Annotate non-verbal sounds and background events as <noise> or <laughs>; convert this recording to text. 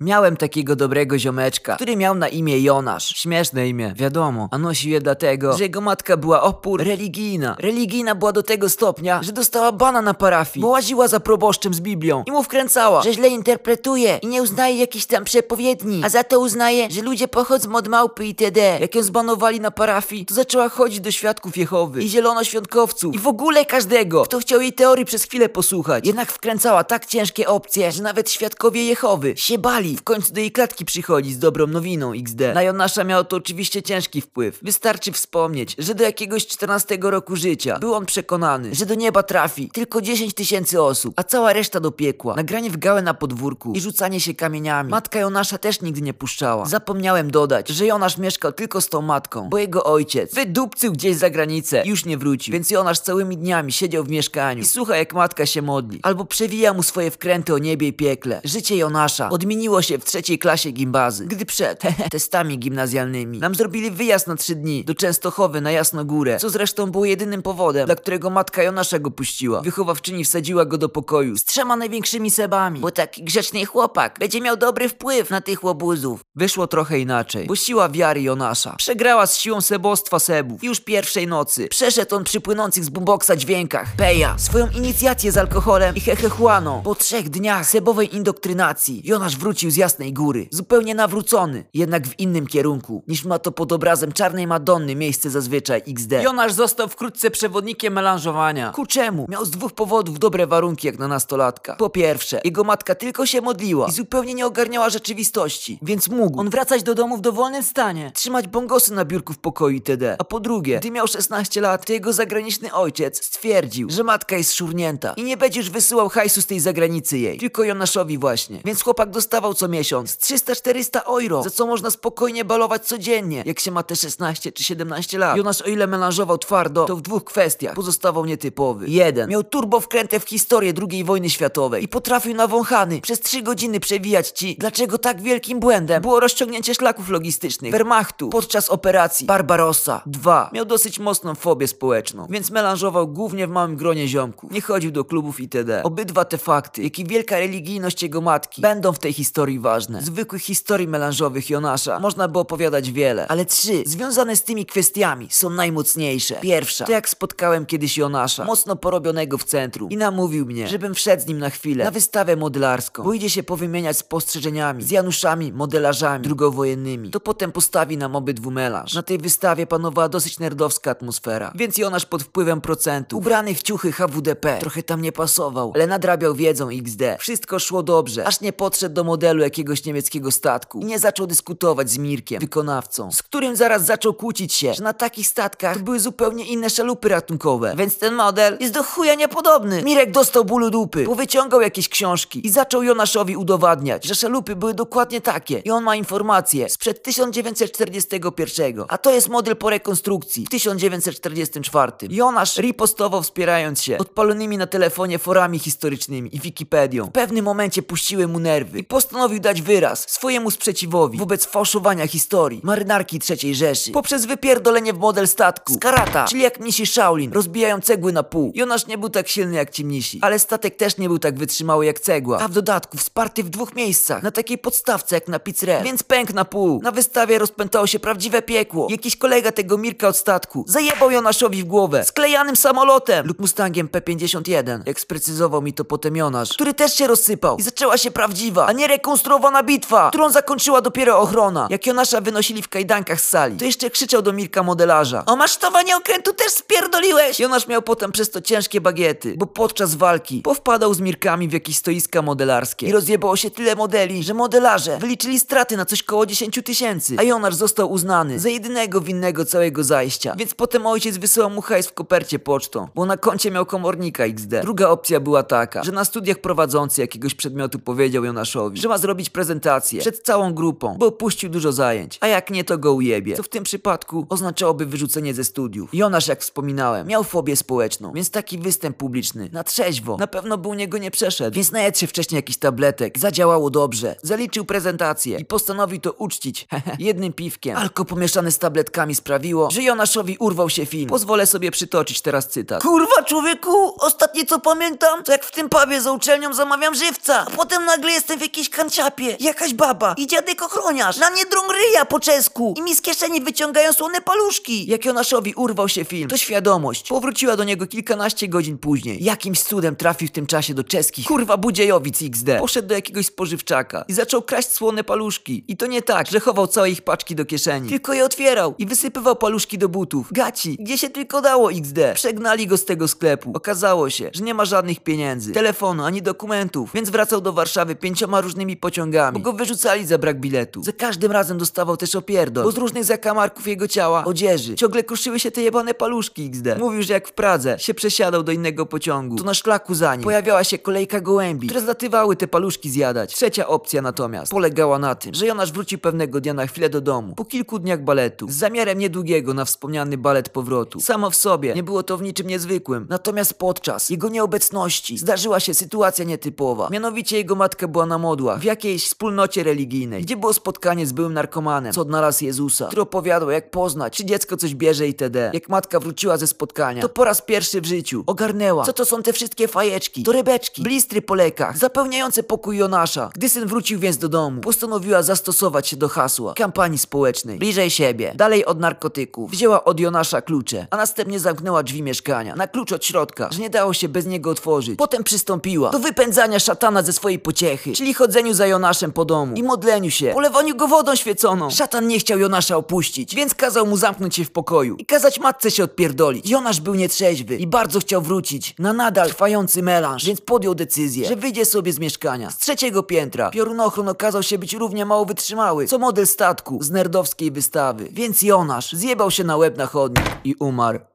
Miałem takiego dobrego ziomeczka, który miał na imię Jonasz. Śmieszne imię, wiadomo. A nosił je dlatego, że jego matka była opór religijna. Religijna była do tego stopnia, że dostała bana na parafii, bo łaziła za proboszczem z Biblią i mu wkręcała, że źle interpretuje i nie uznaje jakichś tam przepowiedni, a za to uznaje, że ludzie pochodzą od małpy itd. Jak ją zbanowali na parafii, to zaczęła chodzić do świadków Jehowy i zielonoświątkowców i w ogóle każdego, kto chciał jej teorii przez chwilę posłuchać. Jednak wkręcała tak ciężkie opcje, że nawet świadkowie Jehowy się bali w końcu do jej klatki przychodzi z dobrą nowiną XD. Na Jonasza miało to oczywiście ciężki wpływ. Wystarczy wspomnieć, że do jakiegoś 14 roku życia był on przekonany, że do nieba trafi tylko 10 tysięcy osób, a cała reszta do piekła. Nagranie w gałę na podwórku i rzucanie się kamieniami. Matka Jonasza też nigdy nie puszczała. Zapomniałem dodać, że Jonasz mieszkał tylko z tą matką, bo jego ojciec wydupcył gdzieś za granicę i już nie wrócił. Więc Jonasz całymi dniami siedział w mieszkaniu i słucha jak matka się modli. Albo przewija mu swoje wkręty o niebie i piekle. Życie Jonasza odmieniło się w trzeciej klasie gimbazy, gdy przed <laughs> testami gimnazjalnymi nam zrobili wyjazd na trzy dni do Częstochowy na Jasnogórę, co zresztą było jedynym powodem, dla którego matka Jonasza go puściła. Wychowawczyni wsadziła go do pokoju z trzema największymi sebami, bo taki grzeczny chłopak będzie miał dobry wpływ na tych łobuzów. Wyszło trochę inaczej, bo siła wiary Jonasza przegrała z siłą sebostwa sebów. Już pierwszej nocy przeszedł on przy płynących z boomboxa dźwiękach Peja swoją inicjację z alkoholem i hehechuaną. Po trzech dniach sebowej indoktrynacji Jonasz wrócił z Jasnej Góry, zupełnie nawrócony, jednak w innym kierunku, niż ma to pod obrazem Czarnej Madonny miejsce zazwyczaj XD. Jonasz został wkrótce przewodnikiem melanżowania. Ku czemu? Miał z dwóch powodów dobre warunki jak na nastolatka. Po pierwsze, jego matka tylko się modliła i zupełnie nie ogarniała rzeczywistości, więc mógł on wracać do domu w dowolnym stanie, trzymać bongosy na biurku w pokoju itd. A po drugie, gdy miał 16 lat, to jego zagraniczny ojciec stwierdził, że matka jest szurnięta i nie będzie już wysyłał hajsu z tej zagranicy jej, tylko Jonaszowi właśnie. Więc chłopak dostawał co miesiąc 300-400 euro, za co można spokojnie balować codziennie, jak się ma te 16 czy 17 lat. Jonasz o ile melanżował twardo, to w dwóch kwestiach pozostawał nietypowy. Jeden, miał turbo wkrętę w historię II wojny światowej i potrafił na wąchany przez 3 godziny przewijać ci, dlaczego tak wielkim błędem było rozciągnięcie szlaków logistycznych Wehrmachtu podczas operacji Barbarossa. Dwa, miał dosyć mocną fobię społeczną, więc melanżował głównie w małym gronie ziomków. Nie chodził do klubów itd. Obydwa te fakty, jak i wielka religijność jego matki, będą w tej historii ważne. Zwykłych historii melanżowych Jonasza można by opowiadać wiele, ale trzy związane z tymi kwestiami są najmocniejsze. Pierwsza, to jak spotkałem kiedyś Jonasza, mocno porobionego w centrum i namówił mnie, żebym wszedł z nim na chwilę na wystawę modelarską, bo idzie się powymieniać spostrzeżeniami z Januszami, modelarzami drugowojennymi. To potem postawi nam obydwu melanż. Na tej wystawie panowała dosyć nerdowska atmosfera, więc Jonasz pod wpływem procentu, ubrany w ciuchy HWDP, trochę tam nie pasował, ale nadrabiał wiedzą XD. Wszystko szło dobrze, aż nie podszedł do modelu jakiegoś niemieckiego statku i nie zaczął dyskutować z Mirkiem, wykonawcą, z którym zaraz zaczął kłócić się, że na takich statkach były zupełnie inne szalupy ratunkowe, więc ten model jest do chuja niepodobny. Mirek dostał bólu dupy, powyciągał jakieś książki i zaczął Jonaszowi udowadniać, że szalupy były dokładnie takie i on ma informacje sprzed 1941, a to jest model po rekonstrukcji w 1944. Jonasz ripostował wspierając się odpalonymi na telefonie forami historycznymi i Wikipedią. W pewnym momencie puściły mu nerwy i postanowił dać wyraz swojemu sprzeciwowi wobec fałszowania historii marynarki III Rzeszy poprzez wypierdolenie w model statku z karata, czyli jak mnisi Shaolin, rozbijają cegły na pół. Jonasz nie był tak silny jak ci mnisi, ale statek też nie był tak wytrzymały jak cegła, a w dodatku wsparty w dwóch miejscach, na takiej podstawce jak na Pizzre, więc pękł na pół. Na wystawie rozpętało się prawdziwe piekło. Jakiś kolega tego Mirka od statku zajebał Jonaszowi w głowę sklejanym samolotem lub Mustangiem P51, jak sprecyzował mi to potem Jonasz, który też się rozsypał i zaczęła się prawdziwa, a nie rekonstruowana bitwa, którą zakończyła dopiero ochrona. Jak Jonasza wynosili w kajdankach z sali, to jeszcze krzyczał do Mirka modelarza O masztowanie okrętu też spierdoliłeś! Jonasz miał potem przez to ciężkie bagiety, bo podczas walki powpadał z Mirkami w jakieś stoiska modelarskie i rozjebało się tyle modeli, że modelarze wyliczyli straty na coś koło 10 tysięcy, a Jonasz został uznany za jedynego winnego całego zajścia, więc potem ojciec wysyłał mu hajs w kopercie pocztą, bo na koncie miał komornika XD. Druga opcja była taka, że na studiach prowadzący jakiegoś przedmiotu powiedział Jonaszowi, że ma zrobić prezentację przed całą grupą, bo opuścił dużo zajęć, a jak nie to go ujebie, co w tym przypadku oznaczałoby wyrzucenie ze studiów. Jonasz, jak wspominałem, miał fobię społeczną, więc taki występ publiczny, na trzeźwo, na pewno by u niego nie przeszedł, więc najadł się wcześniej jakiś tabletek, zadziałało dobrze, zaliczył prezentację i postanowił to uczcić, <laughs> jednym piwkiem. Alko pomieszane z tabletkami sprawiło, że Jonaszowi urwał się film. Pozwolę sobie przytoczyć teraz cytat. Kurwa człowieku, ostatnie co pamiętam, to jak w tym pubie za uczelnią zamawiam żywca, a potem nagle jestem w jakiejś kanciapie, jakaś baba i dziadek ochroniarz na mnie drą ryja po czesku i mi z kieszeni wyciągają słone paluszki. Jak Jonaszowi urwał się film, to świadomość powróciła do niego kilkanaście godzin później. Jakimś cudem trafił w tym czasie do czeskich kurwa budziejowic XD. Poszedł do jakiegoś spożywczaka i zaczął kraść słone paluszki. I to nie tak, że chował całe ich paczki do kieszeni, tylko je otwierał i wysypywał paluszki do butów. Gaci, gdzie się tylko dało XD. Przegnali go z tego sklepu. Okazało się, że nie ma żadnych pieniędzy, telefonu ani dokumentów, więc wracał do Warszawy pięcioma różnymi pociągami, bo go wyrzucali za brak biletu. Za każdym razem dostawał też opierdol, bo z różnych zakamarków jego ciała, odzieży, ciągle kruszyły się te jebane paluszki XD. Mówił, że jak w Pradze się przesiadał do innego pociągu, to na szlaku za nim pojawiała się kolejka gołębi, które zlatywały te paluszki zjadać. Trzecia opcja natomiast polegała na tym, że Jonasz wrócił pewnego dnia na chwilę do domu, po kilku dniach baletu, z zamiarem niedługiego na wspomniany balet powrotu. Samo w sobie nie było to w niczym niezwykłym, natomiast podczas jego nieobecności zdarzyła się sytuacja nietypowa. Mianowicie jego matka była na modłach jakiejś wspólnocie religijnej, gdzie było spotkanie z byłym narkomanem, co odnalazł Jezusa, który opowiadał jak poznać, czy dziecko coś bierze itd. Jak matka wróciła ze spotkania, to po raz pierwszy w życiu ogarnęła, co to są te wszystkie fajeczki, torebeczki, blistry po lekach, zapełniające pokój Jonasza. Gdy syn wrócił więc do domu, postanowiła zastosować się do hasła kampanii społecznej. Bliżej siebie, dalej od narkotyków. Wzięła od Jonasza klucze, a następnie zamknęła drzwi mieszkania, na klucz od środka, że nie dało się bez niego otworzyć. Potem przystąpiła do wypędzania szatana ze swojej pociechy, czyli chodzeniu za Jonaszem po domu i modleniu się, polewaniu go wodą świeconą. Szatan nie chciał Jonasza opuścić, więc kazał mu zamknąć się w pokoju i kazać matce się odpierdolić. Jonasz był nietrzeźwy i bardzo chciał wrócić na nadal trwający melanż, więc podjął decyzję, że wyjdzie sobie z mieszkania. Z trzeciego piętra piorunochron okazał się być równie mało wytrzymały, co model statku z nerdowskiej wystawy. Więc Jonasz zjebał się na łeb na chodnik i umarł.